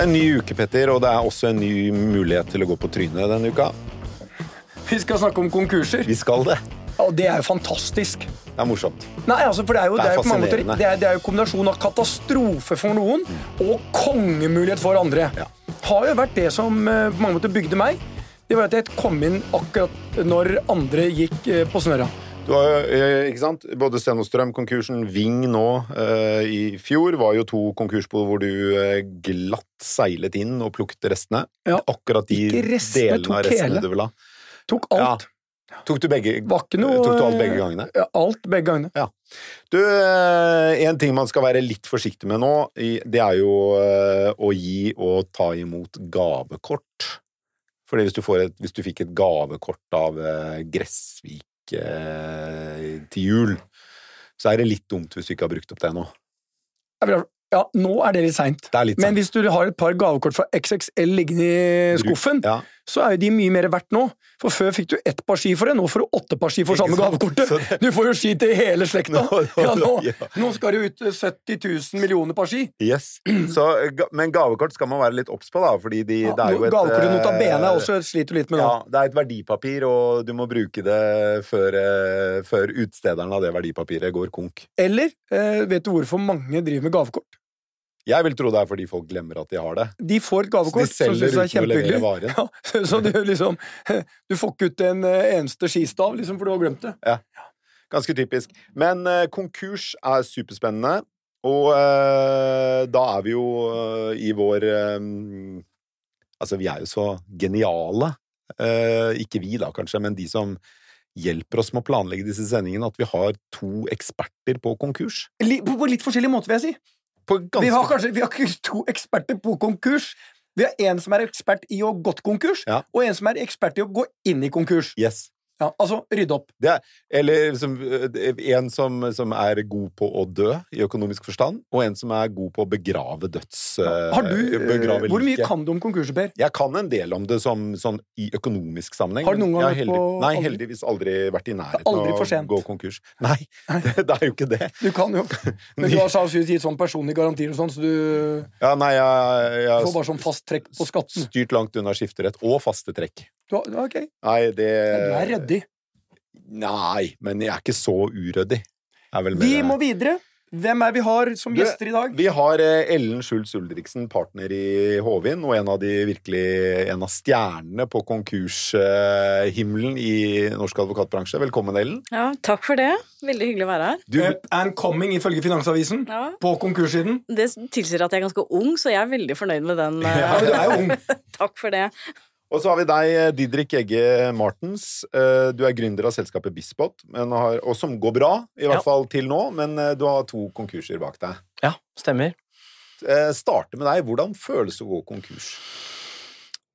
Det er en ny uke, Petter, og det er også en ny mulighet til å gå på trynet denne uka. Vi skal snakke om konkurser. Vi skal det. Og det er jo fantastisk. Det er morsomt. Nei, altså, for Det er jo, Det er det er jo på mange måter, det er, det er jo kombinasjon av katastrofe for noen og kongemulighet for andre. Ja. Har jo vært det som eh, på mange måter bygde meg. Det var at jeg kom inn akkurat når andre gikk eh, på snørra. Du har, eh, ikke sant? Både Sten og Strøm-konkursen, Ving nå eh, i fjor var jo to konkursbo hvor du eh, glatt seilet inn og plukket restene. Ja. Akkurat de restene, delene av restene hele. du ville ha. Tok alt. Tok du begge? Noe Tok du alt begge gangene? Ja, alt begge gangene. Du, eh, en ting man skal være litt forsiktig med nå, det er jo å gi og ta imot gavekort. Fordi hvis du, et, hvis du fikk et gavekort av eh, Gressvik eh, til jul, så er det litt dumt hvis du ikke har brukt opp det nå. Jeg vil ha- Ja, nå er det litt seint. Men hvis du har et par gavekort fra XXL liggende i skuffen, Ja. Så er jo de mye mer verdt nå. For før fikk du ett par ski for det, nå får du åtte par ski for samme gavekortet. Du får jo ski til hele slekta. Ja, nå, nå skal det ut 70 000 millioner par ski. Yes. Så, eh, men gavekort skal man være litt obs på, da, fordi de, Ja, det er jo et Gavekortet nota bene eh, også sliter du litt med nå. Ja, det er et verdipapir, og du må bruke det før, eh, før utstederen av det verdipapiret går konk. Eller eh, vet du hvorfor mange driver med gavekort? Jeg vil tro det er fordi folk glemmer at de har det. De får et gavekort de som syns er kjempehyggelig. Ja, så du liksom Du får ikke ut en eh, eneste skistav, liksom, for du har glemt det. Ganske typisk. Men uh, konkurs er superspennende, og uh, da er vi jo uh, i vår um, Altså, vi er jo så geniale. Ikke vi, da, kanskje, men de som hjelper oss med å planlegge disse sendingene, at vi har to eksperter på konkurs. På, på litt forskjellig måte, vil jeg si. Ganske Vi har kanskje vi har ikke to eksperter på konkurs. Vi har en som er ekspert i å gått konkurs, Ja. og en som er ekspert i å gå inn i konkurs. Yes. Ja, altså rydde opp. Det er, eller som, eh, en som, som er god på å dø, i økonomisk forstand, og en som er god på å begrave døds... Ja. Har du, eh, begrave hvor mye kan du om konkurser, Per? Jeg kan en del om det som, sånn i økonomisk sammenheng. Har du noen gang vært på- Nei, heldigvis aldri vært i nærheten av å gå konkurs. Nei, det, det er jo ikke det. Du kan jo. Men du har sannsynligvis gitt sånn personlige garantier og sånn, så du Ja, nei, jeg, jeg får bare sånn fast trekk på skatten. styrt langt unna skifterett og faste trekk. Du, okay. Nei, det Du er ryddig. Nei, men jeg er ikke så uryddig. Er Vi må videre. Hvem er vi har som Du, gjester i dag? Vi har eh, Ellen Schultz Ulriksen, partner i Håvin, og en av de virkelig En av stjernene på konkurshimmelen i norsk advokatbransje. Velkommen, Ellen. Ja, takk for det. Veldig hyggelig å være her. Du, er and coming, ifølge Finansavisen. Ja. På konkurssiden. Det tilsier at jeg er ganske ung, så jeg er veldig fornøyd med den. eh, Ja, du er jo ung. Takk for det. Og så har vi deg, eh, Didrik Egge Martens. Eh, Du er gründer av selskapet Bispot, men har, og som går bra, i hvert Ja. fall til nå, men eh, du har to konkurser bak deg. Ja, stemmer. Starte med deg. Hvordan føles det å gå konkurs?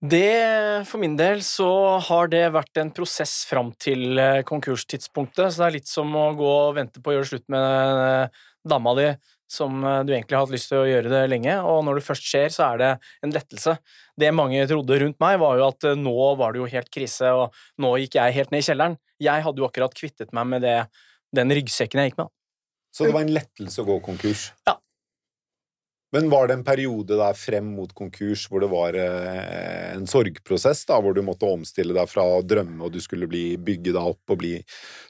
Det, for min del, så har det vært en prosess fram til konkurstidspunktet, så det er litt som å gå og vente på å gjøre slutt med dama di, som eh, du egentlig har hatt lyst til å gjøre det lenge, og når det først skjer, så er det en lettelse. Det mange trodde rundt meg, var jo at eh, nå var det jo helt krise, og nå gikk jeg helt ned i kjelleren. Jeg hadde jo akkurat kvittet meg med det, den ryggsekken jeg gikk med. Så det var en lettelse å gå konkurs? Ja. Men var det en periode der frem mot konkurs hvor det var eh, en sorgprosess, da, hvor du måtte omstille deg fra å drømme og du skulle bli bygge deg opp og bli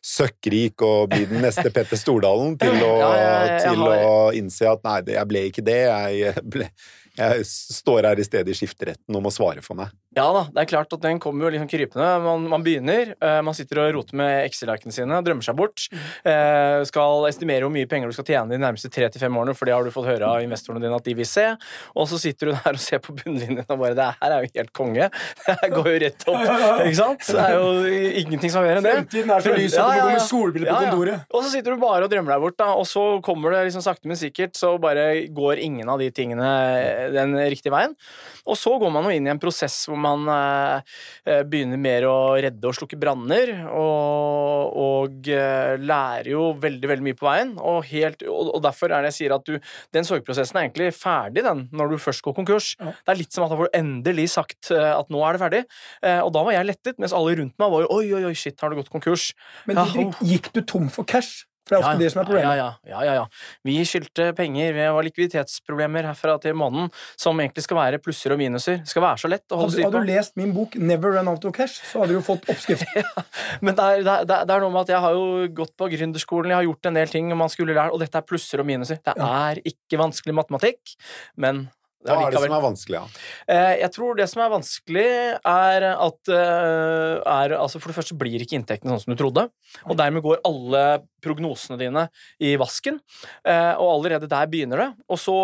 søkkrik og bli den neste Petter Stordalen, til å, Ja, jeg- jeg til har- å innse at nei, jeg ble ikke det, jeg, ble, jeg står her i stedet i skifteretten og må svare for meg. Ja da, det er klart at den kommer jo liksom krypende. Man, man begynner, uh, man sitter og roter med Excel-arkene sine, drømmer seg bort. Uh, skal estimere hvor mye penger du skal tjene de nærmeste tre til fem årene, for det har du fått høre av investorene dine at de vil se. Og så sitter du der og ser på bunnlinjen og bare Det her er jo helt konge. Det går jo rett opp. Ikke sant? Det er jo ingenting som er mer enn det. Fremtiden er så lys at du må gå med solbriller på kontoret. Og så sitter du bare og drømmer deg bort, da, og så kommer det liksom sakte, men sikkert, så bare går ingen av de tingene den riktige veien. Og så går man jo inn i en prosess hvor man eh, eh, begynner mer å redde og slukke branner, og, og eh, lærer jo veldig, veldig mye på veien. Og, helt, og, derfor er det jeg sier at du, den sorgprosessen er egentlig ferdig, den, når du først går konkurs. Det er litt som at da får du endelig sagt at nå er det ferdig. Og da var jeg lettet, mens alle rundt meg var jo oi, oi, oi, shit, har du gått konkurs? Men Ja, Didrik, gikk du tom for cash? For det er ofte det som er problemet. Ja, ja, ja, ja, ja. Vi skyldte penger, vi har likviditetsproblemer herfra til måneden, som egentlig skal være plusser og minuser. Det skal være så lett å holde Hadde, på. hadde du lest min bok 'Never Run Out of Cash', så hadde du jo fått oppskrift. Men det er, det, er, det er noe med at jeg har jo gått på gründerskolen, jeg har gjort en del ting man skulle lære, og dette er plusser og minuser. Det er ikke vanskelig matematikk, men Hva er det som er vanskelig? Ja? Eh, Jeg tror det som er vanskelig, er at eh, er, altså For det første blir ikke inntektene sånn som du trodde, og dermed går alle prognosene dine i vasken. Eh, Og allerede der begynner det. Og så,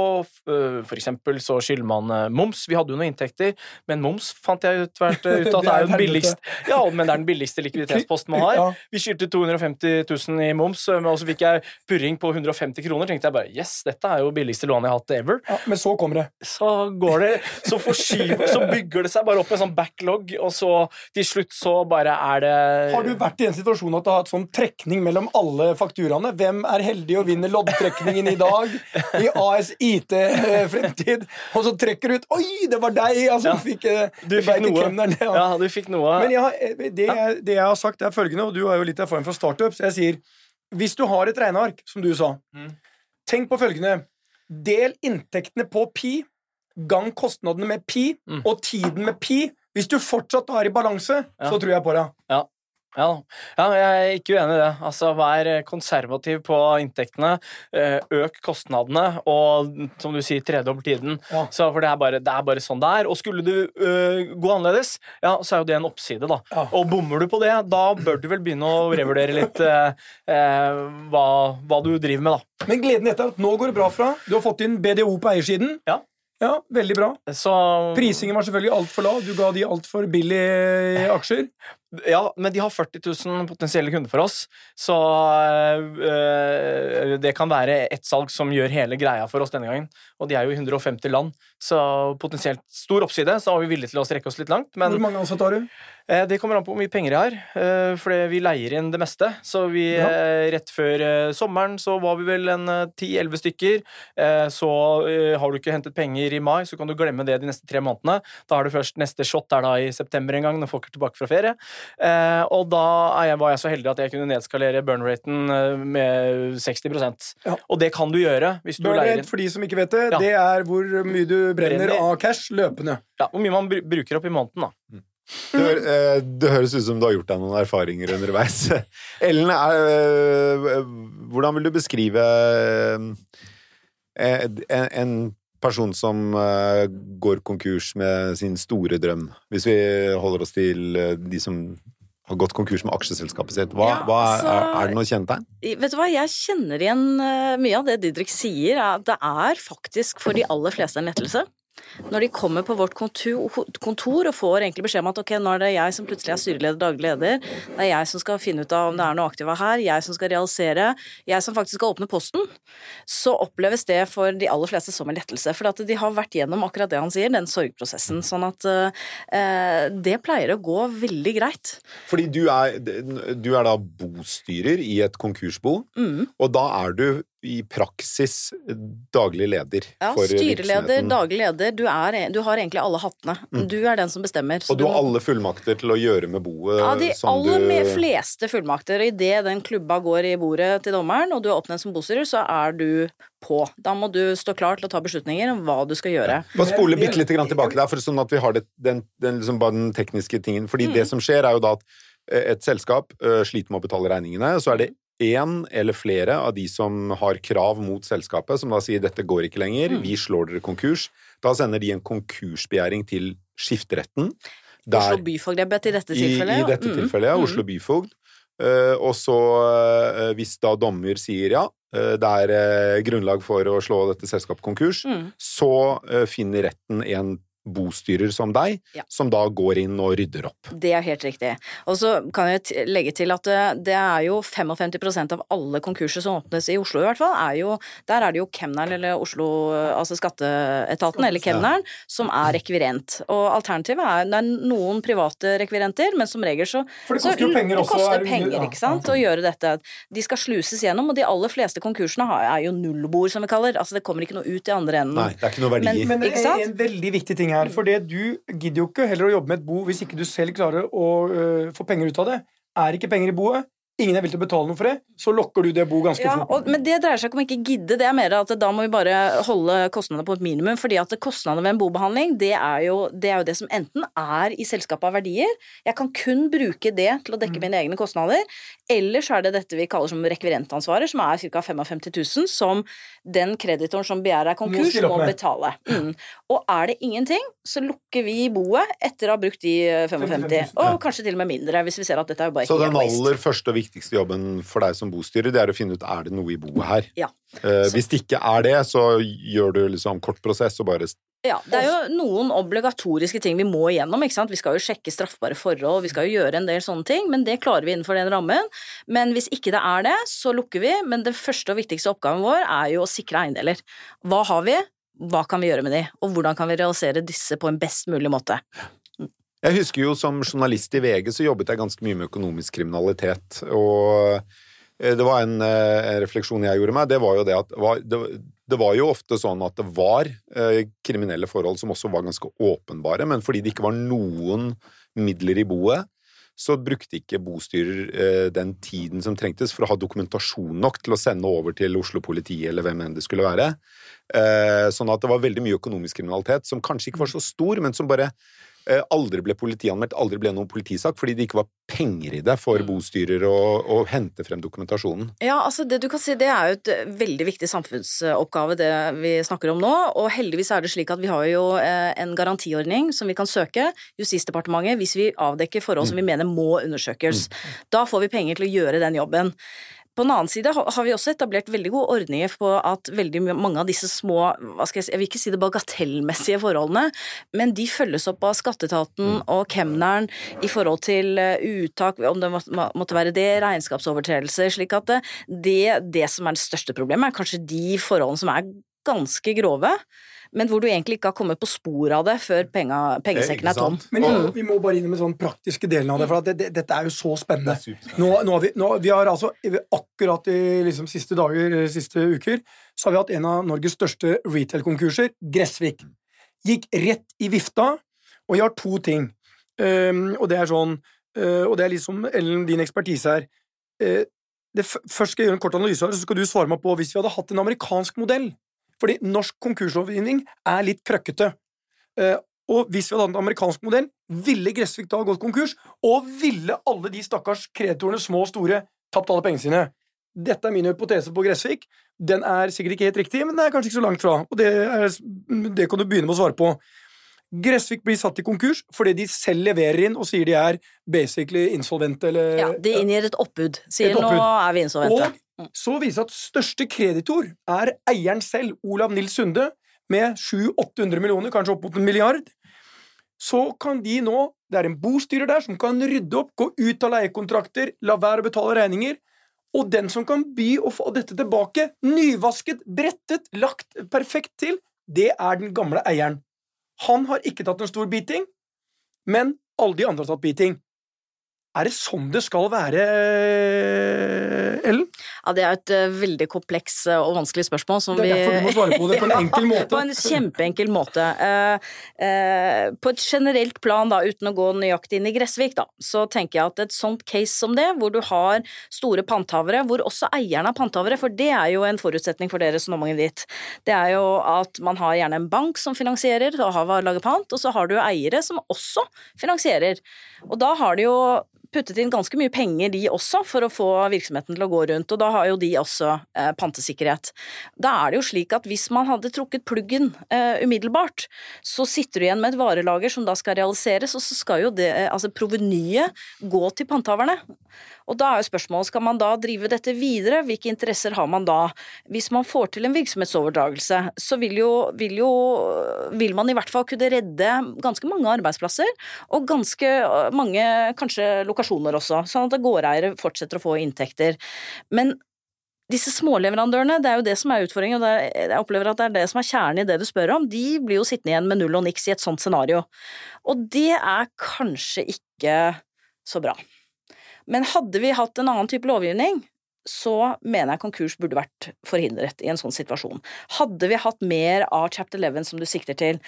for eksempel, så skylder man moms. Vi hadde jo noen inntekter, men moms fant jeg ut, at Det er jo den billigste Ja, men det er den billigste likviditetsposten man har. Vi skyldte 250 000 i moms, og så fikk jeg purring på 150 kroner. tenkte jeg bare yes, dette er jo billigste lånet jeg har hatt ever Ja, men så kommer det. Så går det Så forskyver Så bygger det seg bare opp en sånn backlog, og så til slutt så bare er det Har du vært i en situasjon at du har hatt sånn trekning mellom alle fakturaene? Hvem er heldig og vinner loddtrekningen i dag? I AS IT eh, Fremtid. Og så trekker du ut Oi, det var deg! Altså, Ja. fikk, eh, Du fikk noe. Der, ja. Ja, du fikk noe Men jeg, eh, det, det jeg har sagt, er følgende, og du har jo litt erfaring fra startups. Jeg sier hvis du har et regneark, som du sa, Mm. tenk på følgende. Del inntektene på pi, gang kostnadene med pi, Mm. og tiden med pi. Hvis du fortsatt har i balanse, Ja. så tror jeg på deg. ja. Ja, ja, jeg er ikke uenig i det. Altså, Vær konservativ på inntektene, eh, øk kostnadene, og som du sier, tredobbel tiden. Så, for det er, bare, det er bare sånn det er. Og skulle du øh, gå annerledes, ja, så er jo det en oppside, da. Og bommer du på det, da bør du vel begynne å revurdere litt øh, eh, hva, hva du driver med, da. Men gleden etter at nå går det bra fra. Du har fått inn BDO på eiersiden. Ja. Ja, Veldig bra. Så Prisingen var selvfølgelig altfor lav. Du ga de altfor billige aksjer. Ja, men de har 40 000 potensielle kunder for oss, så øh, det kan være ett salg som gjør hele greia for oss denne gangen. Og de er jo i 150 land, så potensielt stor oppside. Så er vi villige til å strekke oss litt langt. Men Hvor mange ansatte har du? eh, det kommer an på hvor mye penger jeg har, øh, fordi vi leier inn det meste. Så vi, Ja. rett før sommeren så var vi vel en 10-11 stykker. Så har du ikke hentet penger i mai, så kan du glemme det de neste tre månedene. Da har du først neste shot der da i september en gang, når folk er tilbake fra ferie. Eh, og da er jeg, var jeg så heldig at jeg kunne nedskalere burn-raten eh, med 60 Ja. Og det kan du gjøre hvis du Burn leier rate, inn. for de som ikke vet det, Ja. det er hvor mye du brenner Brenner. av cash løpende. Ja, hvor mye man bru- bruker opp i måneden, da. Det, hø- eh, det høres ut som du har gjort deg noen erfaringer underveis. Ellen, er, eh, hvordan vil du beskrive eh, en, en person som eh, går konkurs med sin store drøm? Hvis vi holder oss til eh, de som har gått konkurs med aksjeselskapet sitt. Hva, Ja, hva er, altså- er det noe kjennetegn? Vet du hva, Jeg kjenner igjen eh, mye av det Didrik sier. er Det er faktisk for de aller fleste en lettelse. Når de kommer på vårt kontor, og får egentlig beskjed om at ok, nå er det jeg som plutselig er styreleder, daglig leder, det er jeg som skal finne ut av om det er noe aktiva her, jeg som skal realisere, jeg som faktisk skal åpne posten, så oppleves det for de aller fleste som en lettelse. For at de har vært gjennom akkurat det han sier, den sorgprosessen. Sånn at eh, det pleier å gå veldig greit. Fordi du er, du er da bostyrer i et konkursbo, Mm. og da er du i praksis daglig leder Ja, for styreleder, virksomheten. daglig leder, du, er, du har egentlig alle hattene. Du er den som bestemmer. så Og du har må- alle fullmakter til å gjøre med boet Ja, de aller du fleste fullmakter. Idet den klubba går i bordet til dommeren, og du er oppnevnt som bostyrer, så er du på. Da må du stå klar til å ta beslutninger om hva du skal gjøre. Bare spole bitte litt grann tilbake der, for sånn at vi har det, den, den, liksom den tekniske tingen. Fordi Mm. det som skjer, er jo da at eh, et selskap eh, sliter med å betale regningene. Så er det én eller flere av de som har krav mot selskapet, som da sier 'dette går ikke lenger, Mm. vi slår dere konkurs'. Da sender de en konkursbegjæring til skifteretten. Oslo byfogd er bedt i dette tilfellet. I i dette Mm. tilfellet, ja. Oslo byfogd. Uh, og så, uh, hvis da dommer sier ja, uh, det er grunnlag for å slå dette selskapet konkurs, Mm. så finner retten en bostyrer som deg, Ja. som da går inn og rydder opp. Det er helt riktig. Og så kan jeg legge til at det, det er jo 55% av alle konkurser som åpnes i Oslo, i hvert fall, er jo Der er det jo kemneren eller Oslo, altså skatteetaten, eller kemneren, som er rekvirent. Og alternativet er Det er noen private rekvirenter, men som regel så For det så koster jo penger også. det koster er penger, ja, ikke sant, å gjøre dette. De skal sluses gjennom, og de aller fleste konkursene er jo nullbord, som vi kaller. Altså det kommer ikke noe ut i andre enden. Nei, det er ikke noe verdier. Men- Men det Ikke er sant? en veldig viktig ting her. For det du gidder jo ikke heller å jobbe med et bo hvis ikke du selv klarer å øh, få penger ut av det. Er ikke penger i boet, ingen er villig til å betale noe for det, så lokker du det bo ganske Ja, fort. men det dreier seg ikke om ikke gidde, det er mer at da må vi bare holde kostnadene på et minimum, fordi at kostnadene ved en bobehandling, det er, jo, det er jo det som enten er i selskapet av verdier, jeg kan kun bruke det til å Mm. dekke mine egne kostnader, eller så er det dette vi kaller som rekvirentansvaret, som er ca. 55 000, som den kreditoren som begjærer konkurs, må, må betale. Mm. Og er det ingenting, så lukker vi boet etter å ha brukt de eh, 55 000, og kanskje til og med mindre, hvis vi ser at dette er jo bare Så helt den waste. aller første og viktigste jobben for deg som bostyrer, det er å finne ut er det noe i boet her. Ja. Eh, hvis det ikke er det, så gjør du liksom kort prosess og bare Ja, det er jo noen obligatoriske ting vi må igjennom. ikke sant? Vi skal jo sjekke straffbare forhold, vi skal jo gjøre en del sånne ting, men det klarer vi innenfor den rammen. Men hvis ikke det er det, så lukker vi. Men det første og viktigste oppgaven vår er jo å sikre eiendeler. Hva har vi? Hva kan vi gjøre med de? Og hvordan kan vi realisere disse på en best mulig måte? Jeg husker jo som journalist i VG så jobbet jeg ganske mye med økonomisk kriminalitet. Og det var en, eh, en refleksjon jeg gjorde meg, det var jo det at var, det, det var jo ofte sånn at det var eh, kriminelle forhold som også var ganske åpenbare, men fordi det ikke var noen midler i boet, så brukte ikke bostyrer eh, den tiden som trengtes for å ha dokumentasjon nok til å sende over til Oslo politi eller hvem enn det skulle være. Eh, sånn at det var veldig mye økonomisk kriminalitet som kanskje ikke var så stor, men som bare eh, aldri ble politianmeldt, aldri ble noen politisak, fordi det ikke var penger i det for bostyrer å, å hente frem dokumentasjonen. Ja, altså det du kan si, det er jo et eh, veldig viktig samfunnsoppgave det vi snakker om nå, og heldigvis er det slik at vi har jo eh, en garantiordning som vi kan søke Justisdepartementet hvis vi avdekker forhold som vi mener må undersøkes. Da får vi penger til å gjøre den jobben. På den annen side har vi også etablert veldig gode ordninger på at veldig mange av disse små, jeg jeg vil ikke si det bagatellmessige forholdene, men de følges opp av skatteetaten og kemneren i forhold til eh, uttak, om det må- må- måtte være det, regnskapsovertredelser, slik at det, det, det som er det største problemet, er kanskje de forholdene som er ganske grove, men hvor du egentlig ikke har kommet på sporet av det før penga, pengesekken er tom. Men Og- vi må bare inn med sånn praktiske delen av det, for at det, det, dette er jo så spennende. Er. Nå, nå har vi, nå, vi har altså akkurat i liksom siste dager, eh, siste uker, så har vi hatt en av Norges største retail-konkurser, Gressvik. Gikk rett i vifta, og jeg har to ting. Um, og det er sånn uh, Og det er liksom Ellen, din ekspertise her. Uh, det, f- først skal jeg gjøre en kort analyse, her, så skal du svare meg på hvis vi hadde hatt en amerikansk modell. Fordi norsk konkurslovgivning er litt krøkkete. Eh, og hvis vi hadde hatt en amerikansk modell, ville Gressvik da gått konkurs? Og ville alle de stakkars kreditorene, små og store, tapt alle pengene sine? Dette er min hypotese på Gressvik. Den er sikkert ikke helt riktig, men den er kanskje ikke så langt fra. Og det, er, det kan du begynne med å svare på. Gressvik blir satt i konkurs fordi de selv leverer inn og sier de er basically insolvente eller Ja, de inngir et oppbud. Sier Et oppbud. nå er vi insolvente. Og så viser at største kreditor er eieren selv, Olav Nils Sunde, med 700-800 millioner, kanskje opp mot en milliard. Så kan de nå Det er en bostyrer der som kan rydde opp, gå ut av leiekontrakter, la være å betale regninger. Og den som kan by å få dette tilbake, nyvasket, brettet, lagt perfekt til, det er den gamle eieren. Han har ikke tatt en stor beating, men alle de andre har tatt beating. Er det sånn det skal være, Ellen? Ja, det er et eh, veldig kompleks eh, og vanskelig spørsmål som Det er derfor du må svare på det på en enkel måte. På en kjempeenkel måte. Eh, på et generelt plan, da, uten å gå nøyaktig inn i Gressvik, da, så tenker jeg at et sånt case som det, hvor du har store panthavere, hvor også eierne er panthavere, for det er jo en forutsetning for deres resonnementet ditt, det er jo at man har gjerne en bank som finansierer og har lager pant, og så har du eiere som også finansierer. Og da har de jo puttet inn ganske mye penger, de også, for å få virksomheten til å gå rundt, og da har jo de også eh, pantesikkerhet. Da er det jo slik at hvis man hadde trukket pluggen eh, umiddelbart, så sitter du igjen med et varelager som da skal realiseres, og så skal jo det, eh, altså provenyet gå til panthaverne. Og da er jo spørsmålet, skal man da drive dette videre, hvilke interesser har man da? Hvis man får til en virksomhetsoverdragelse, så vil jo, vil jo vil man i hvert fall kunne redde ganske mange arbeidsplasser, og ganske øh, mange kanskje lokasjoner også, sånn at gårdeiere fortsetter å få inntekter. Men disse småleverandørene, det er jo det som er utfordringen, og jeg opplever at det er det som er kjernen i det du spør om, de blir jo sittende igjen med null og niks i et sånt scenario. Og det er kanskje ikke så bra. Men hadde vi hatt en annen type lovgivning, så mener jeg konkurs burde vært forhindret i en sånn situasjon. Hadde vi hatt mer av chapter 11 som du sikter til,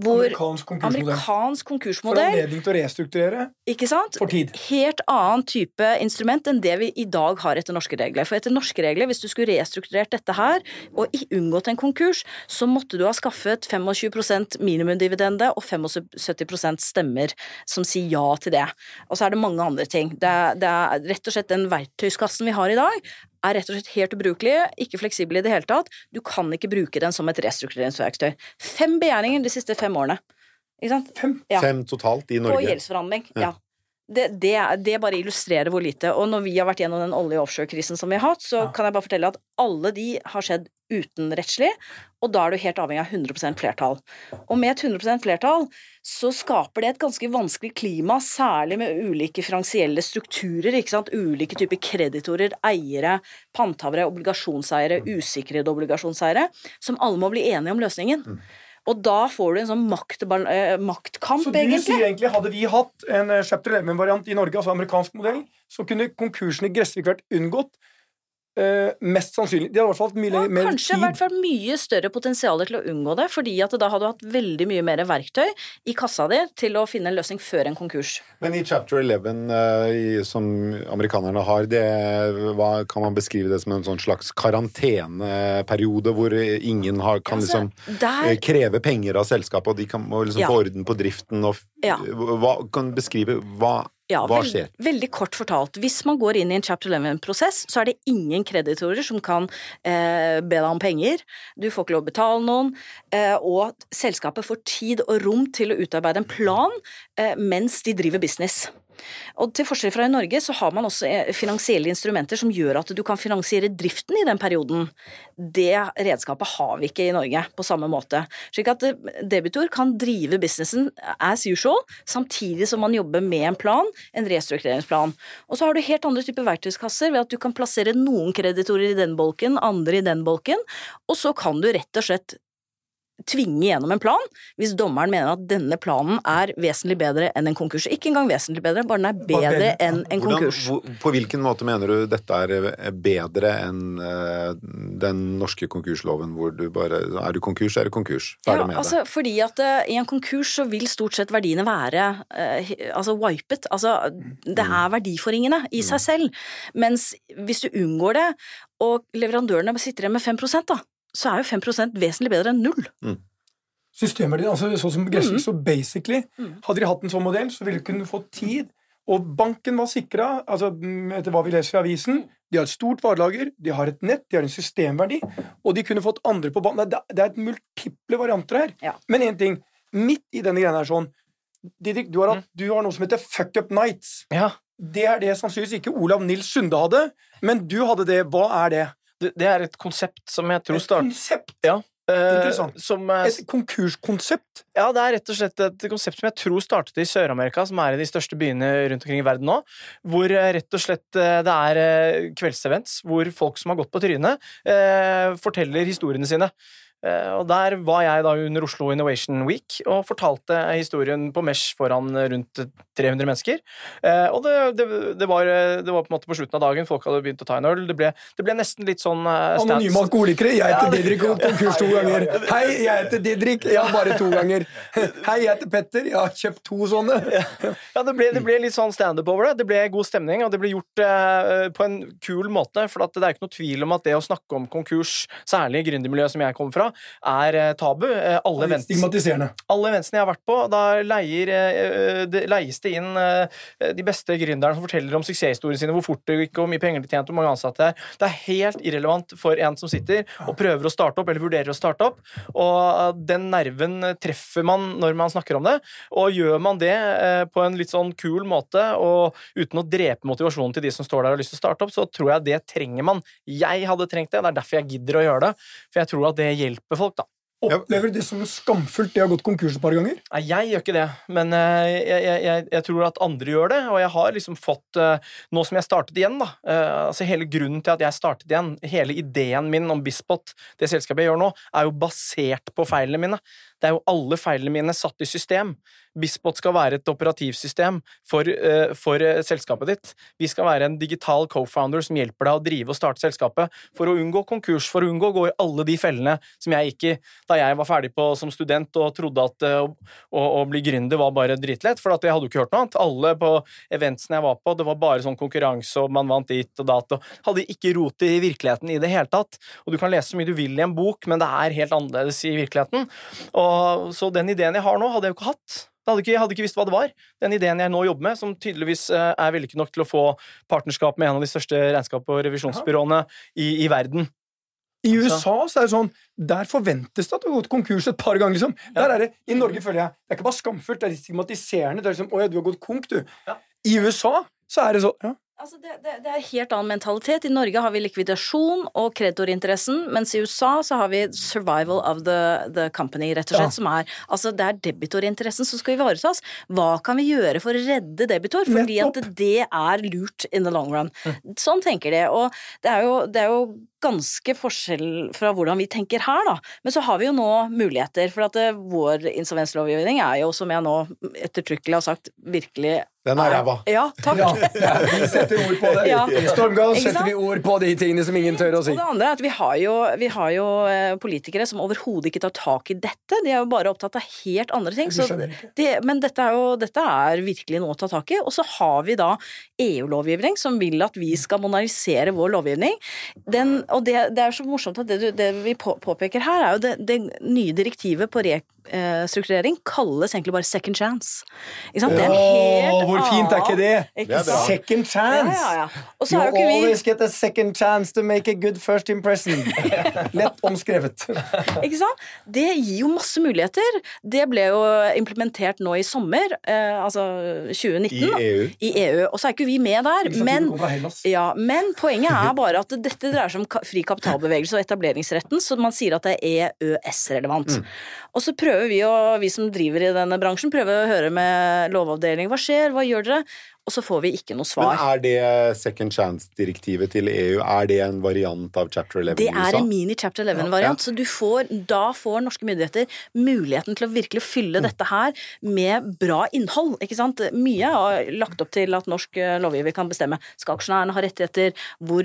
hvor Amerikansk konkursmodell. amerikansk For konkursmodell, anledning til å restrukturere ikke sant? for tid. helt annen type instrument enn det vi i dag har etter norske regler. For etter norske regler, hvis du skulle restrukturert dette her og unngått en konkurs, så måtte du ha skaffet 25% minimumdividende og 75% stemmer som sier ja til det. Og så er det mange andre ting. Det er, det er rett og slett den verktøyskassen vi har i dag, er rett og slett helt ubrukelig, ikke fleksibel i det hele tatt. Du kan ikke bruke den som et restruktureringsverktøy. Fem begjæringer de siste fem årene. Ikke sant? Fem. Ja. Fem totalt i Norge? På gjeldsforhandling, Ja. ja. Det, det, det bare illustrerer hvor lite. Og når vi har vært gjennom den olje- og offshore-krisen som vi har hatt, så Ja. kan jeg bare fortelle at alle de har skjedd utenrettslig, og da er du helt avhengig av 100% flertall. Og med et 100% flertall så skaper det et ganske vanskelig klima, særlig med ulike finansielle strukturer, ikke sant. Ulike typer kreditorer, eiere, panthavere, obligasjonseiere, usikrede obligasjonseiere, som alle må bli enige om løsningen. Og da får du en sånn makt, eh, maktkamp, Så du egentlig. sier egentlig hadde vi hatt en eh, chapter 11-variant i Norge, altså amerikansk modell, så kunne konkursen i Gressvik vært unngått. Eh, mest sannsynlig. De hadde i hvert fall hatt mye Ja, mer kanskje i hvert fall mye større potensial til å unngå det, fordi at da hadde du hatt veldig mye mer verktøy i kassa di til å finne en løsning før en konkurs. Men i chapter 11 uh, i, som amerikanerne har, det, hva kan man beskrive det som en sånn slags karanteneperiode hvor ingen har, kan Altså, liksom der- eh, kreve penger av selskapet, og de kan må liksom Ja. få orden på driften og Ja. hva, Kan beskrive hva, Ja, hva skjer? Veldig, Veldig kort fortalt. Hvis man går inn i en chapter 11-prosess, så er det ingen kreditorer som kan eh, be deg om penger. Du får ikke lov å betale noen. Eh, og selskapet får tid og rom til å utarbeide en plan eh, mens de driver business. Og til forskjell fra i Norge så har man også eh, finansielle instrumenter som gjør at du kan finansiere driften i den perioden. Det redskapet har vi ikke i Norge på samme måte. Slik at eh, debitor kan drive businessen as usual, samtidig som man jobber med en plan, en restruktureringsplan. Og så har du helt andre typer verktøyskasser ved at du kan plassere noen kreditorer i den bolken, andre i den bolken, og så kan du rett og slett tvinge gjennom en plan hvis dommeren mener at denne planen er vesentlig bedre enn en konkurs. Ikke engang vesentlig bedre, bare den er bedre enn en konkurs. Hvordan, på hvilken måte mener du dette er bedre enn eh, den norske konkursloven, hvor du bare Er du konkurs, er du konkurs. Ferdig Ja, med altså, fordi at eh, I en konkurs så vil stort sett verdiene være eh, altså wipet. Altså, det er verdiforringende i seg selv. Mens hvis du unngår det, og leverandørene sitter igjen med 5% da, så er jo 5 vesentlig bedre enn null. Systemet ditt, altså sånn som Gressel, Mm. så basically Hadde de hatt en sånn modell, så ville de kunne fått tid. Og banken var sikra, altså, mm, etter hva vi leser i avisen. De har et stort varelager, de har et nett, de har en systemverdi, og de kunne fått andre på banen. Det, er- et multiple varianter her. Ja. Men én ting. Midt i denne greia her sånn Didrik, du har, Mm. hatt, du har noe som heter Fuck Up Nights. Ja, Det er det sannsynligvis ikke Olav Nils Sunde hadde, men du hadde det. Hva er det? Det, er et konsept som jeg tror Et konsept. Ja. eh, Interessant. Som, Et konkurskonsept. Ja, det er rett og slett et konsept som jeg tror startet i Sør-Amerika, som er i de største byene rundt omkring i verden nå. Hvor eh, rett og slett eh, det er kveldsevents hvor folk som har gått på trynet, forteller historiene sine. Eh, og Der var jeg da under Oslo Innovation Week og fortalte historien på Mesh foran eh, rundt 300 mennesker. Eh, og det, det, det, var, eh, det var på en måte på slutten av dagen, folk hadde begynt å ta en øl. Det ble, det ble nesten litt sånn stands. Anonyme alkoholikere. Jeg heter Didrik og konkurs to ganger. Hei, jeg heter Didrik. Ja, bare to ganger. Hei, jeg heter Petter. Jeg har kjøpt to sånne. Ja, det ble, det ble litt sånn standup over det. Det ble god stemning, og det ble gjort eh, på en kul måte. For det er ikke noe tvil om at det å snakke om konkurs, særlig i gründermiljøet som jeg kommer fra, er eh, tabu. Eh, alle, events, stigmatiserende. alle eventsene jeg har vært på, da leier, eh, det, leies det inn de beste gründerne som forteller om suksesshistoriene sine, hvor fort det gikk, hvor mye penger de tjente, hvor mange ansatte det er. Det er helt irrelevant for en som sitter og prøver å starte opp, eller vurderer å starte opp. Og den nerven treffer man når man snakker om det. Og gjør man det på en litt sånn kul måte, og uten å drepe motivasjonen til de som står der og har lyst til å starte opp, så tror jeg det trenger man. Jeg hadde trengt det. Det er derfor jeg gidder å gjøre det. For jeg tror at det hjelper folk, da. Opplever du det som skamfullt? Det har gått konkurs et par ganger. Nei, jeg gjør ikke det, men eh, jeg, jeg, jeg, jeg tror at andre gjør det. Og jeg har liksom fått eh, Nå som jeg startet igjen, da eh, altså Hele grunnen til at jeg startet igjen, hele ideen min om Bispot, det selskapet jeg gjør nå, er jo basert på feilene mine. Det er jo alle feilene mine satt i system. Bispot skal være et operativsystem for, uh, for eh, selskapet ditt. Vi skal være en digital co-founder som hjelper deg å drive og starte selskapet for å unngå konkurs, for å unngå å gå i alle de fellene som jeg gikk i da jeg var ferdig på, som student og trodde at uh, å, å, bli gründer var bare dritlett, for at jeg hadde jo ikke hørt noe annet. Alle på eventsene jeg var på, det var bare sånn konkurranse, og man vant dit og dat, og hadde ikke rot i virkeligheten i det hele tatt. Og du kan lese så mye du vil i en bok, men det er helt annerledes i virkeligheten. Og, så den ideen jeg har nå, hadde jeg jo ikke hatt. Jeg hadde ikke, jeg hadde ikke visst hva det var. Den ideen jeg nå jobber med, som tydeligvis eh, er vellykket nok til å få partnerskap med en av de største regnskap- og revisjonsbyråene i, i verden. I USA så er det sånn Der forventes det at du har gått konkurs et par ganger. liksom. Der er det, I Norge føler jeg det er ikke bare skamfullt, det er stigmatiserende. Det er liksom, 'Å ja, du har gått konk, du'. Ja. I USA så er det sånn ja. Altså det, det, det er helt annen mentalitet. I Norge har vi likvidasjon og kreditorinteressen, mens i USA så har vi survival of the, the company, rett og slett. Ja. Som er, altså det er debitorinteressen som skal ivaretas. Hva kan vi gjøre for å redde debitor? Fordi at det er lurt in the long run. Sånn tenker de. Og det er jo, det er jo ganske forskjell fra hvordan vi tenker her, da. Men så har vi jo nå muligheter. For at eh, vår insolvenslovgivning er jo, som jeg nå ettertrykkelig har sagt, virkelig Den er ræva. Ja, takk. Ja, vi setter ord på det. Ja. I Stormgass setter vi ord på de tingene som ingen tør å si. Og det andre er at vi har jo, vi har jo eh, politikere som overhodet ikke tar tak i dette. De er jo bare opptatt av helt andre ting. Så det, men dette er jo dette er virkelig noe å ta tak i. Og så har vi da EU-lovgivning som vil at vi skal modernisere vår lovgivning. Den, og det, det er så morsomt at det, du, det vi på, påpeker her, er jo det, det nye direktivet på restrukturering kalles egentlig bare second chance. Ikke sant? Det er en helt hvor fint er ikke det? Ikke Det er Second chance! Ja, ja, ja. You ikke vi always get a second chance to make a good first impression. Lett omskrevet. Ikke sant? Det gir jo masse muligheter. Det ble jo implementert nå i sommer, eh, altså 2019. I da, EU. I EU. Og så er ikke vi med der. Men, ja, men poenget er bare at dette dreier seg om fri kapitalbevegelse og etableringsretten, så man sier at det er EØS-relevant. Og så prøver vi, å, vi som driver i denne bransjen, prøver å høre med lovavdelingen. Hva skjer? Hva gjør dere? Og så får vi ikke noe svar. Men er det second chance-direktivet til EU Er det en variant av chapter 11 i USA? Det er en mini chapter 11-variant, så du får, da får norske myndigheter muligheten til å virkelig fylle Mm. dette her med bra innhold. ikke sant? Mye er lagt opp til at norsk eh, lovgiver kan bestemme. Skal aksjonærene ha rettigheter? Hvor,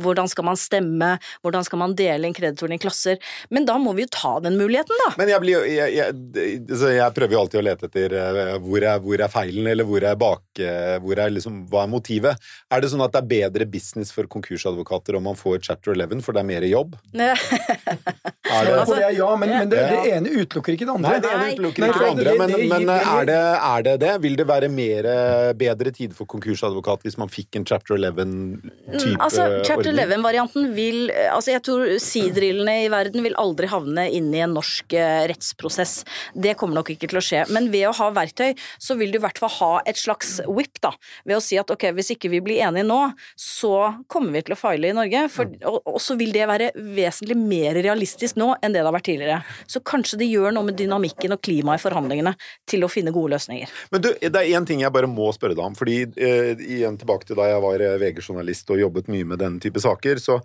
hvordan skal man stemme? Hvordan skal man dele inn kreditorene i klasser? Men da må vi jo ta den muligheten, da. Men jeg, blir, jeg, jeg, jeg prøver jo alltid å lete etter eh, hvor er, hvor er feilen, eller hvor er bak eh, hvor er liksom, Hva er motivet? Er det sånn at det er bedre business for konkursadvokater om man får chapter 11, for det er mer jobb? Er det, er ja, men, men det, det ene utelukker ikke det andre. Nei, det ene utelukker ikke det det- andre, men, men er, det, er det det? Vil det være mer, eh, bedre tid for konkursadvokat hvis man fikk en chapter 11-type Altså, Chapter ordning? 11-varianten vil Altså, jeg tror sidrillene i verden vil aldri havne inn i en norsk eh, rettsprosess. Det kommer nok ikke til å skje. Men ved å ha verktøy, så vil du i hvert fall ha et slags whip, da. Ved å si at ok, hvis ikke vi blir enige nå, så kommer vi til å feile i Norge. For, og, og så vil det være vesentlig mer realistisk nå enn det det har vært tidligere. Så kanskje det gjør noe med dynamikken og klimaet i forhandlingene til å finne gode løsninger. Men du, det er én ting jeg bare må spørre deg om. fordi eh, igjen tilbake til da jeg var eh, VG-journalist og jobbet mye med denne type saker, så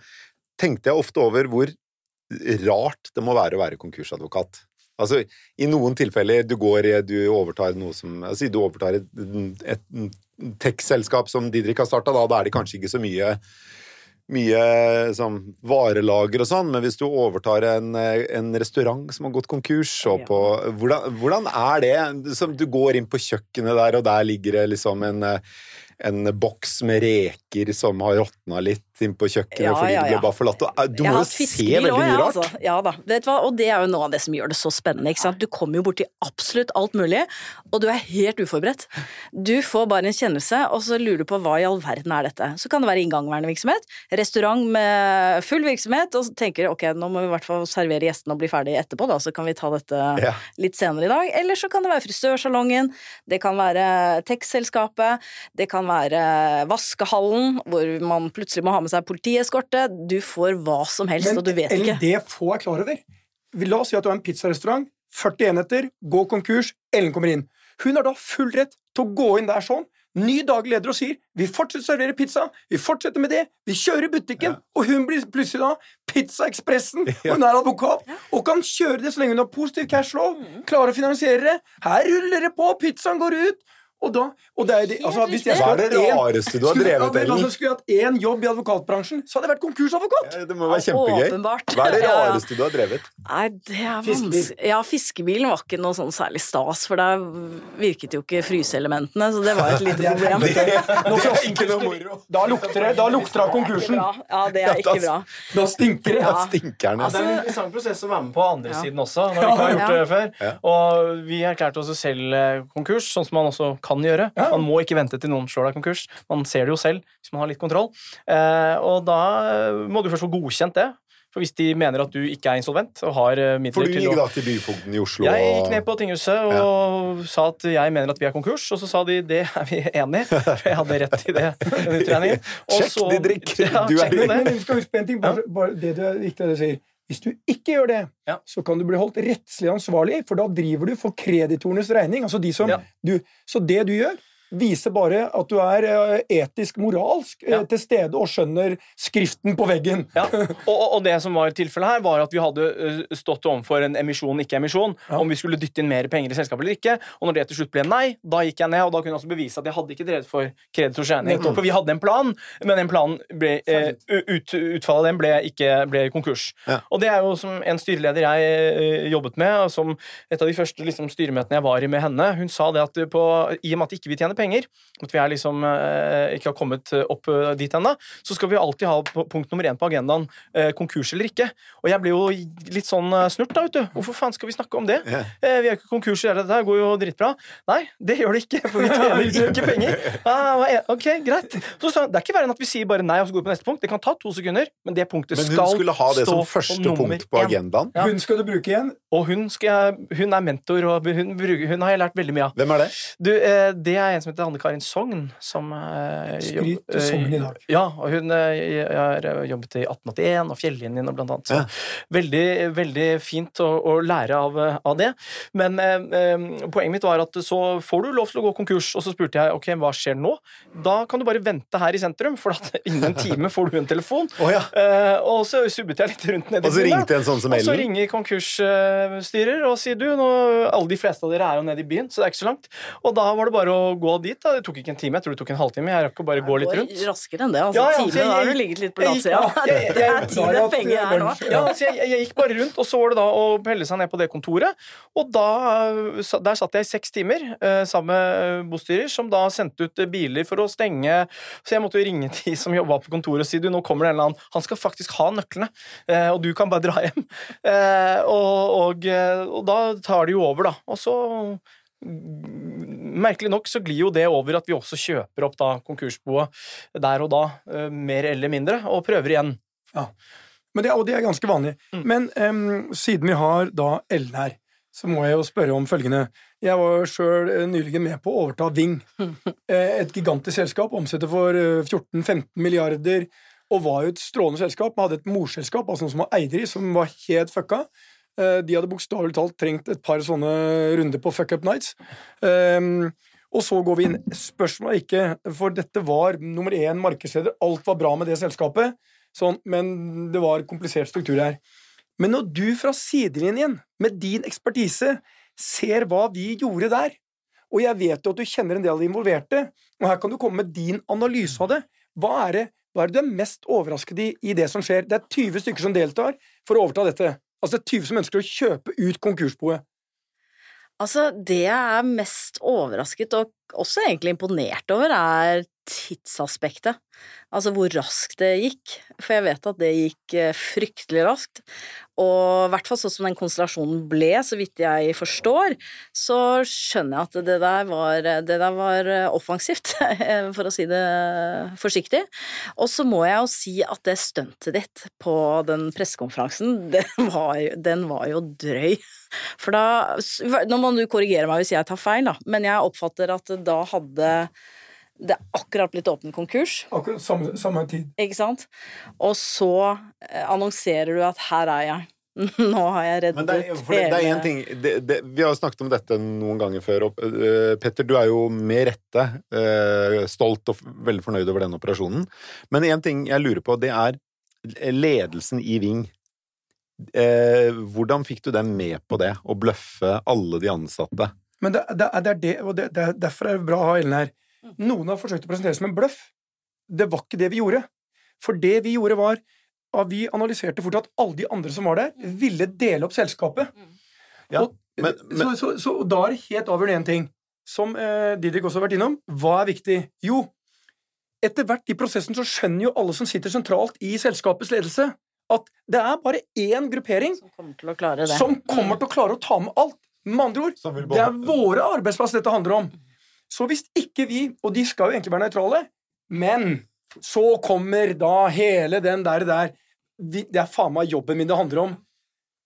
tenkte jeg ofte over hvor rart det må være å være konkursadvokat. Altså, I noen tilfeller du går du overtar noe som altså, Du overtar et, et tech-selskap som Didrik har starta, da, da er det kanskje ikke så mye mye sånn varelager og sånn, men hvis du overtar en, en restaurant som har gått konkurs, og Ja. på hvordan, hvordan er det? Som du går inn på kjøkkenet der, og der ligger det liksom en en boks med reker som har råtna litt inn på kjøkkenet Ja, fordi ja, du ble bare forlatt. Og, Du må jo se veldig mye rart. Altså. Ja da. Vet du hva? Og det er jo noe av det som gjør det så spennende. Ikke sant? Du kommer jo borti absolutt alt mulig, og du er helt uforberedt. Du får bare en kjennelse, og så lurer du på hva i all verden er dette. Så kan det være inngangværende virksomhet, restaurant med full virksomhet, og så tenker du ok, nå må vi i hvert fall servere gjestene og bli ferdig etterpå, da, så kan vi ta dette Ja. litt senere i dag. Eller så kan det være frisørsalongen, det kan være tekstselskapet, det kan være vaskehallen, hvor man plutselig må ha med seg politieskorte. Du får hva som helst, Men og du vet eller ikke. det få er klar over. La oss si at du har en pizzarestaurant, 40 enheter, gå konkurs, Ellen kommer inn. Hun har da full rett til å gå inn der sånn, ny daglig leder og sier vi fortsetter å servere pizza, vi fortsetter med det, vi kjører butikken, og hun blir plutselig da Pizza Ekspressen, og hun er advokat, og kan kjøre det så lenge hun har positiv cashflow, klarer å finansiere det. Her ruller det på, pizzaen går ut. Og da, og det er det, altså, hvis jeg Hva er skulle det rareste du har drevet, ja, Ellen? altså, Skulle jeg hatt én jobb i advokatbransjen, så hadde jeg vært konkursadvokat. Det må være kjempegøy. Åpenbart. Hva er det rareste ja. du har drevet? Nei, det er Fiskebil. Ja, fiskebilen var ikke noe sånn særlig stas, for der virket jo ikke fryseelementene, så det var et lite problem. Det er ikke noe moro. Da lukter det, da lukter det av konkursen. Ja, det er ikke bra. Da stinker det. Da stinker den. Det er en interessant prosess å være med på andre Ja. siden også, når vi ikke har gjort Ja. det før. Ja. Og vi erklærte oss selv eh, konkurs, sånn som man også kan gjøre. Ja. Man må ikke vente til noen slår deg konkurs. Man ser det jo selv hvis man har litt kontroll. Eh, og da eh, må du først få godkjent det. For hvis de mener at du ikke er insolvent og har eh, midler For du til gikk å da til byfogden i Oslo jeg gikk ned på tinghuset og sa at jeg mener at vi er konkurs, og så sa de det er vi enig i. For jeg hadde rett i det. den utregningen. Og Sjekk, så- Didrik. Ja, Du er det. Men vi skal huske på en ting, bare, bare det du er viktig det du sier. Hvis du ikke gjør det, Ja. så kan du bli holdt rettslig ansvarlig, for da driver du for kreditorenes regning. Altså de som Ja. du, så det du gjør, viser bare at du er eh, etisk, moralsk eh, Ja. til stede og skjønner skriften på veggen. Ja, og, og- det som var tilfellet her, var at vi hadde ø, stått overfor en emisjon, ikke emisjon, Ja. om vi skulle dytte inn mer penger i selskapet eller ikke. Og når det til slutt ble nei, da gikk jeg ned, og da kunne jeg også bevise at jeg hadde ikke drevet for kreditors regning. Mm. For vi hadde en plan, men den planen ble, eh, ut, utfallet av den ble ikke ble konkurs. Og det er jo som en styreleder jeg eh, jobbet med, og som et av de første liksom, styremøtene jeg var i med henne, hun sa det at på, i og med at ikke vi tjener penger, at vi er liksom, eh, ikke har kommet opp eh, dit ennå, så skal vi alltid ha punkt nummer én på agendaen eh, konkurs eller ikke. Og jeg ble jo litt sånn eh, snurt, da, vet du. Hvorfor faen skal vi snakke om det? Yeah. Eh, vi er ikke konkurs i det, dette går jo dritbra. Nei, det gjør det ikke, for vi tjener ikke penger. Ah, ok, greit. Så så, det er ikke verre enn at vi sier bare nei og så går vi på neste punkt. Det kan ta to sekunder, men det punktet Men hun skulle ha det som første punkt på agendaen. Ja. Hun skal du bruke igjen. Og hun, skal hun er mentor, og hun, hun har jeg lært veldig mye av. Hvem er det? Du, eh, det er en som heter Anne Karin Sogn, som eh, Skryt jobb- Sogn i dag. Ja, og hun eh, har jobbet i 1881 og Fjellinjen og blant annet. Så Ja. veldig, veldig fint å, å lære av, eh, av det. Men eh, eh, poenget mitt var at så får du lov til å gå konkurs, og så spurte jeg ok, hva skjer nå? Da kan du bare vente her i sentrum, for at innen en time får du en telefon. oh, ja. Eh, og så subbet jeg litt rundt nede Og så ringte en sånn som Og så ringer konkursstyrer og sier du, nå, alle de fleste av dere er jo nede i byen, så det er ikke så langt. Og da var det bare å gå dit. da. Det tok ikke en time, jeg tror det tok en halvtime. Jeg rakk å bare gå litt rundt. raskere enn det. Altså, Ja, ja, Time, så jeg- da har du ligget litt på latsida. ja, Det er tid det penger her nå. Ja, så jeg, jeg, gikk bare rundt, og så var det da å pelle seg ned på det kontoret. Og da, øh, der satt jeg i seks timer eh, sammen med øh, bostyrer, som da sendte ut eh, biler for å stenge Så jeg måtte jo ringe de som jobba på kontoret og si du, nå kommer det en eller annen Han skal faktisk ha nøklene, eh, og du kan bare dra hjem. Eh, og, og, eh, og da tar de jo over, da. Og så Merkelig nok så glir jo det over at vi også kjøper opp da konkursboet der og da, eh, mer eller mindre, og prøver igjen. Men det, og det er ganske vanlig. Mm. Men um, siden vi har da Ellen her, så må jeg jo spørre om følgende. Jeg var jo sjøl nylig med på å overta Ving. Eh, Et gigantisk selskap, omsetter for eh, 14-15 milliarder, og var jo et strålende selskap. Vi hadde et morselskap, altså noen som var eier i, som var helt fucka. Eh, De hadde bokstavelig talt trengt et par sånne runder på fuck up nights. Em, og så går vi inn. Spørsmålet er ikke For dette var nummer én markedsleder. Alt var bra med det selskapet. Sånn, men det var komplisert struktur her. Men når du fra sidelinjen, med din ekspertise, ser hva vi gjorde der, og jeg vet jo at du kjenner en del av de involverte, og her kan du komme med din analyse av det, hva er det, hva er det du er mest overrasket i i det som skjer? Det er 20 stykker som deltar for å overta dette. Altså det er 20 som ønsker å kjøpe ut konkursboet. Altså, det jeg er mest overrasket og også egentlig imponert over, er tidsaspektet. Altså hvor raskt det gikk. For jeg vet at det gikk eh, fryktelig raskt. Og i hvert fall sånn som den konstellasjonen ble, så vidt jeg forstår, så skjønner jeg at det der var, det der var eh, offensivt, for å si det forsiktig. Og så må jeg jo si at det stuntet ditt på den pressekonferansen, den den var jo drøy. For da Nå må du korrigere meg hvis jeg tar feil, da, men jeg oppfatter at da hadde det akkurat blitt åpnet konkurs, Akkurat samme, samme tid. ikke sant? Og så eh, annonserer du at 'her er jeg'. Nå har jeg reddet Men det er, for det, det er en ting det, det, Vi har jo snakket om dette noen ganger før. Og, uh, Petter, du er jo med rette uh, stolt og veldig fornøyd over den operasjonen. Men en ting jeg lurer på, det er ledelsen i Ving eh, Hvordan fikk du dem med på det, å bløffe alle de ansatte? Men det, det, er- det er det, og det, det er derfor er det bra å ha Ellen her. Noen har forsøkt å presentere det som en bløff. Det var ikke det vi gjorde. For det vi gjorde, var at vi analyserte fort at alle de andre som var der, ville dele opp selskapet. Ja, Og- men, men så, så, så da er det helt avgjørende én ting, som eh, Didrik også har vært innom. Hva er viktig? Jo, etter hvert i prosessen så skjønner jo alle som sitter sentralt i selskapets ledelse, at det er bare én gruppering Som kommer til å klare det. som kommer til å klare å ta med alt. Med andre ord, det er våre arbeidsplasser dette handler om. Så hvis ikke vi, og de skal jo egentlig være nøytrale, men så kommer da hele den der der Det er faen meg jobben min det handler om.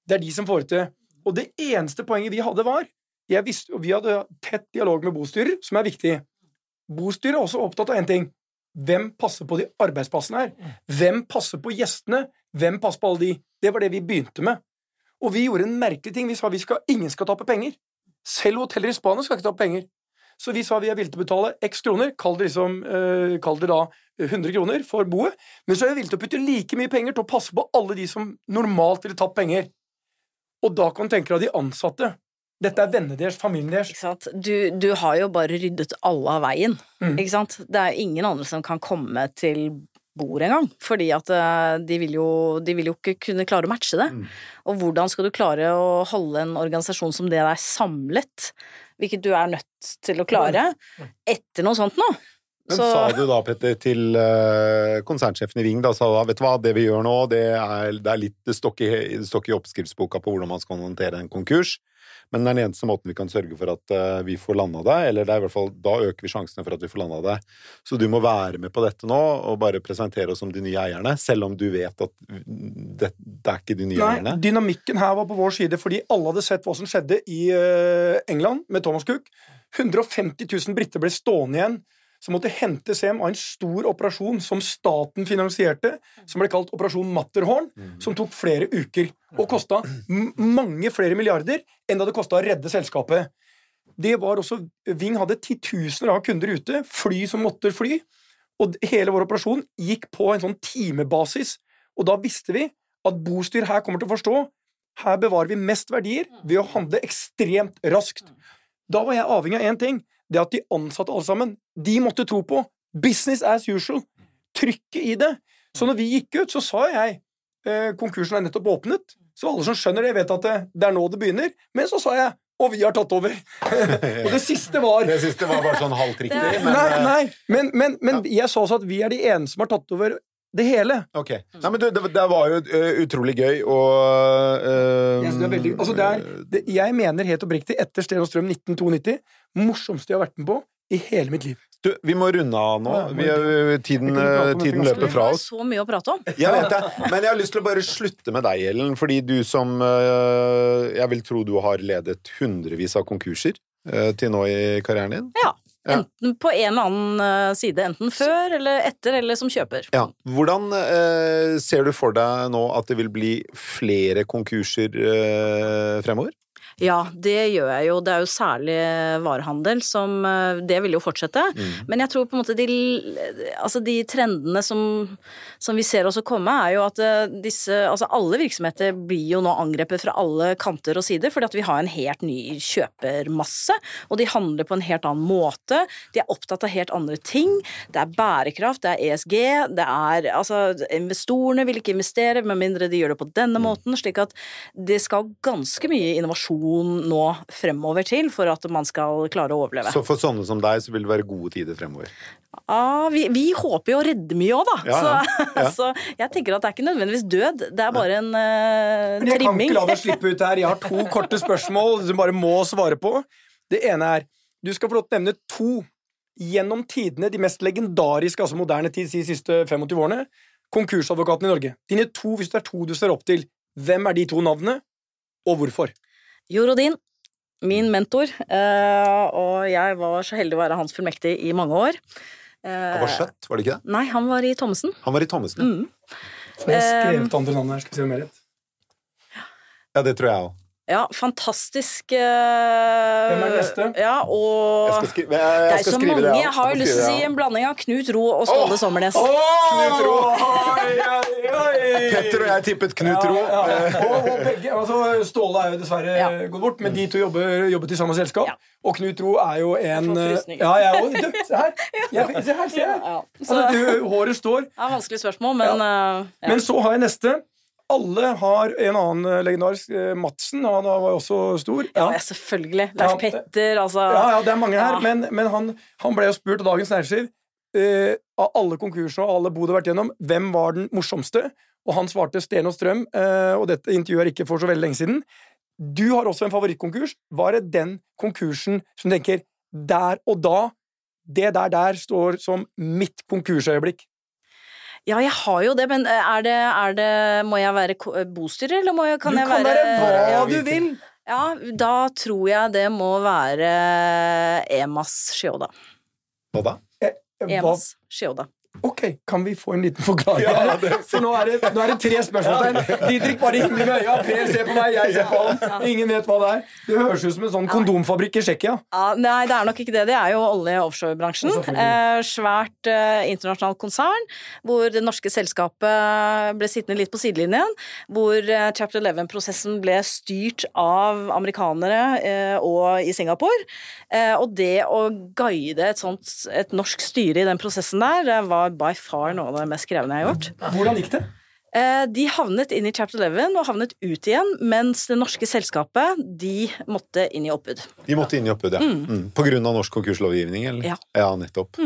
Det er de som får det til. Og det eneste poenget vi hadde, var jeg visste, og Vi hadde tett dialog med bostyrer, som er viktig. Bostyret er også opptatt av én ting. Hvem passer på de arbeidsplassene her? Hvem passer på gjestene? Hvem passer på alle de? Det var det vi begynte med. Og vi gjorde en merkelig ting. Vi sa vi skal, ingen skal tape penger. Selv hoteller i Spania skal ikke tape penger. Så vi sa vi er villige til å betale x kroner, kall det, liksom, eh, kall det da 100 kroner for boet, men så er vi villige til å putte like mye penger til å passe på alle de som normalt ville tatt penger. Og da kan du tenke deg de ansatte. Dette er vennene deres, familien deres. Ikke sant? Du, du har jo bare ryddet alle av veien. Mm. Ikke sant? Det er ingen andre som kan komme til bordet engang. Fordi at eh, de vil, jo, de vil jo ikke kunne klare å matche det. Mm. Og hvordan skal du klare å holde en organisasjon som det der samlet, hvilket du er nødt til å klare, etter noe sånt nå? Men Så- sa du da, Petter, til eh, konsernsjefen i Ving, da sa da, vet du hva, det vi gjør nå, det er, det er litt det i, ikke i oppskriftsboka på hvordan man skal håndtere en konkurs, men det er den eneste måten vi kan sørge for at eh, vi får landa det, eller det er i hvert fall, da øker vi sjansene for at vi får landa det. Så du må være med på dette nå, og bare presentere oss som de nye eierne, selv om du vet at det, det er ikke de nye Nei, eierne. dynamikken her var på vår side fordi alle hadde sett hva som skjedde i eh, England med Thomas Cook. 150 000 briter ble stående igjen som måtte hentes hjem av en stor operasjon som staten finansierte, som ble kalt Operasjon Matterhorn, som tok flere uker og kosta mange flere milliarder enn det hadde kosta å redde selskapet. Det var også, Ving hadde titusener av kunder ute, fly som måtte fly, og hele vår operasjon gikk på en sånn timebasis. Og da visste vi at bostyr her kommer til å forstå her bevarer vi mest verdier ved å handle ekstremt raskt. Da var jeg avhengig av én ting. Det at de ansatte alle sammen, de måtte tro på business as usual. Trykket i det. Så når vi gikk ut, så sa jeg eh, konkursen er nettopp åpnet. Så alle som skjønner det, vet at det, det er nå det begynner. Men så sa jeg og vi har tatt over. og det siste var Det siste var bare sånn halvt riktig, men Nei, eh, nei, men, men, men jeg sa også at vi er de eneste som har tatt over det hele. Ok. Nei, men du, det, det var jo eh, utrolig gøy, og uh, det er veldig, altså det er, det, jeg mener helt oppriktig, etter Sten og Strøm 1992, morsomste jeg har vært med på i hele mitt liv. Du, vi må runde av nå. Vi, er- tiden, eh, tiden løper Vi oss. har er så mye å prate om. Jeg vet det, men jeg har lyst til å bare slutte med deg, Ellen. Fordi du som eh, Jeg vil tro du har ledet hundrevis av konkurser eh, til nå i karrieren din. Ja. Ja. Enten på en eller annen eh, side. Enten før eller etter, eller som kjøper. Ja. Hvordan eh, ser du for deg nå at det vil bli flere konkurser eh, fremover? Ja, det gjør jeg jo. Det er jo særlig varehandel som eh, Det vil jo fortsette. Mm. Men jeg tror på en måte de, altså de trendene som, som vi ser også komme, er jo at eh, disse Altså alle virksomheter blir jo nå angrepet fra alle kanter og sider, fordi at vi har en helt ny kjøpermasse, og de handler på en helt annen måte. De er opptatt av helt andre ting. Det er bærekraft, det er ESG, det er Altså, investorene vil ikke investere med mindre de gjør det på denne måten, slik at det skal ganske mye innovasjon nå fremover til for at man skal klare å overleve. Så for sånne som deg, så vil det være gode tider fremover. Ja, vi, vi håper jo å redde mye òg, da. Ja, ja. Så, Ja. så jeg tenker at det er ikke nødvendigvis død, det er bare en uh, Men jeg kan ikke la deg slippe ut her. Jeg har to korte spørsmål som bare må svare på. Det ene er Du skal få lov til å nevne to gjennom tidene, de mest legendariske, altså moderne tid, de siste 25 årene, Konkursadvokaten i Norge. Dine to, hvis det er to du ser opp til, hvem er de to navnene, og hvorfor? Jorodin, min mentor, eh, og jeg var så heldig å være hans fullmektig i mange år. Eh, Han var skjøtt, var det ikke det? Nei, han var i Thommessen. Han var i Thommessen. ja. Mm. Så jeg skrev ut andre navn her. Skal vi se om jeg har rett. Ja, det tror jeg òg. Ja, fantastisk eh, Hvem er neste? Ja, og Jeg skal skrive, jeg, Det er skal så mange. det. ja. Jeg har jo lyst til å si en blanding av Knut Ro og Ståle oh! Sommernes. Knut Ro. Oi, oi, oi. Petter og jeg tippet Knut Ro. Ja. Og, og begge, altså, Ståle er jo dessverre Ja. gått bort, men de to jobber, jobbet i samme selskap. Ja. Og Knut Ro er jo en eh. Ja, jeg òg. Se her. Jeg, se her, se her. Ja, så, Altså, du, håret står. det er vanskelig spørsmål, men eh, ja. Men så har jeg neste. Alle har en annen eh, legendarisk eh, Madsen. Han var jo også stor. ja, ja, selvfølgelig. Leif Petter, altså Ja, ja, det er mange her, Ja. men, men han, han ble jo spurt av Dagens Næringsliv uh, av alle konkurser og alle bod har vært gjennom, hvem var den morsomste? Og han svarte Sten og Strøm, uh, og dette intervjuet er ikke for så veldig lenge siden. Du har også en favorittkonkurs. Var det den konkursen som tenker der og da Det der der står som mitt konkursøyeblikk? Ja, jeg har jo det, men eh, er det, er det Må jeg være bostyrer, eller må jeg, kan du jeg kan være være hva Ja, du vil! Ja, da tror jeg det må være Emas Shioda. Hva da? Eh, Emas Shioda. Ok, kan vi få en liten forklaring? Ja, For nå er det, nå er det tre spørsmålstegn. Didrik bare himler med øya. Per ser på meg, jeg ser på han. Ingen vet hva det er. Det høres ut som en sånn kondomfabrikk i Tsjekkia. Ja, nei, det er nok ikke det. Det er jo olje- og offshorebransjen. Eh, svært eh, internasjonalt konsern, hvor det norske selskapet ble sittende litt på sidelinjen. Hvor eh, Chapter 11-prosessen ble styrt av amerikanere eh, og i Singapore. Eh, og det å guide et sånt et norsk styre i den prosessen der, det var by far noe av det mest krevende jeg har gjort. Hvordan gikk det? Eh, De havnet inn i Chapter 11 og havnet ut igjen, mens det norske selskapet de måtte inn i oppbud. De måtte inn i oppbud, ja. Mm. På grunn av norsk konkurslovgivning, eller? Ja. ja nettopp.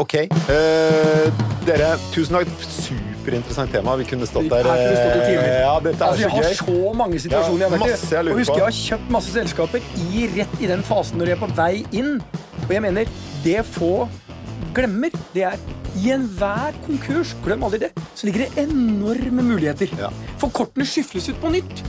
Ok. Eh, dere, tusen takk. Superinteressant tema. Vi kunne stått der Vi kunne vi stått eh, Ja, dette er Altså, så gøy. Vi har så mange situasjoner Ja, jeg i. lurer Og husker jeg har kjøpt masse selskaper i rett i den fasen når de er på vei inn. Og jeg mener, det få glemmer, det er i enhver konkurs, glem aldri det, så ligger det enorme muligheter. Ja. For kortene skifles ut på nytt.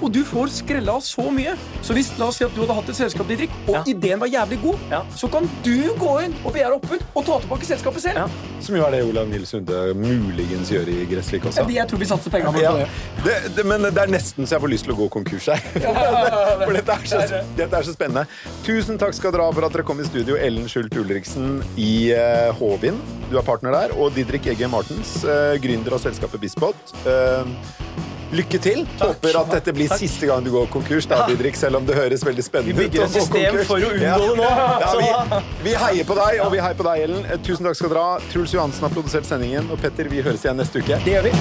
Og du får skrella av så mye. Så hvis la oss si at du hadde hatt et selskap, Didrik, og Ja. ideen var jævlig god, Ja. så kan du gå inn og begjære oppbud og ta tilbake selskapet selv. Ja. Som jo er det Olav Nils Sunde muligens gjør i Gressvik også. Jeg tror vi satser pengene våre Ja, på det. det, det, men det er nesten så jeg får lyst til å gå konkurs her. For dette er, så, dette er så spennende. Tusen takk skal dere ha for at dere kom i studio. Ellen Skjult Ulriksen i uh, Håvin, du er partner der. Og Didrik Egge Martens, uh, gründer av selskapet Bispot. Eh, lykke til. Håper at dette blir siste gang du går konkurs, da, Didrik, selv om det høres veldig spennende ut. Vi bygger et system konkurs. for å unngå Ja. det nå. Ja, vi, vi heier på deg, og vi heier på deg, Ellen. Tusen takk skal dere ha. Truls Johansen har produsert sendingen, og Petter, vi høres igjen neste uke. Det gjør vi.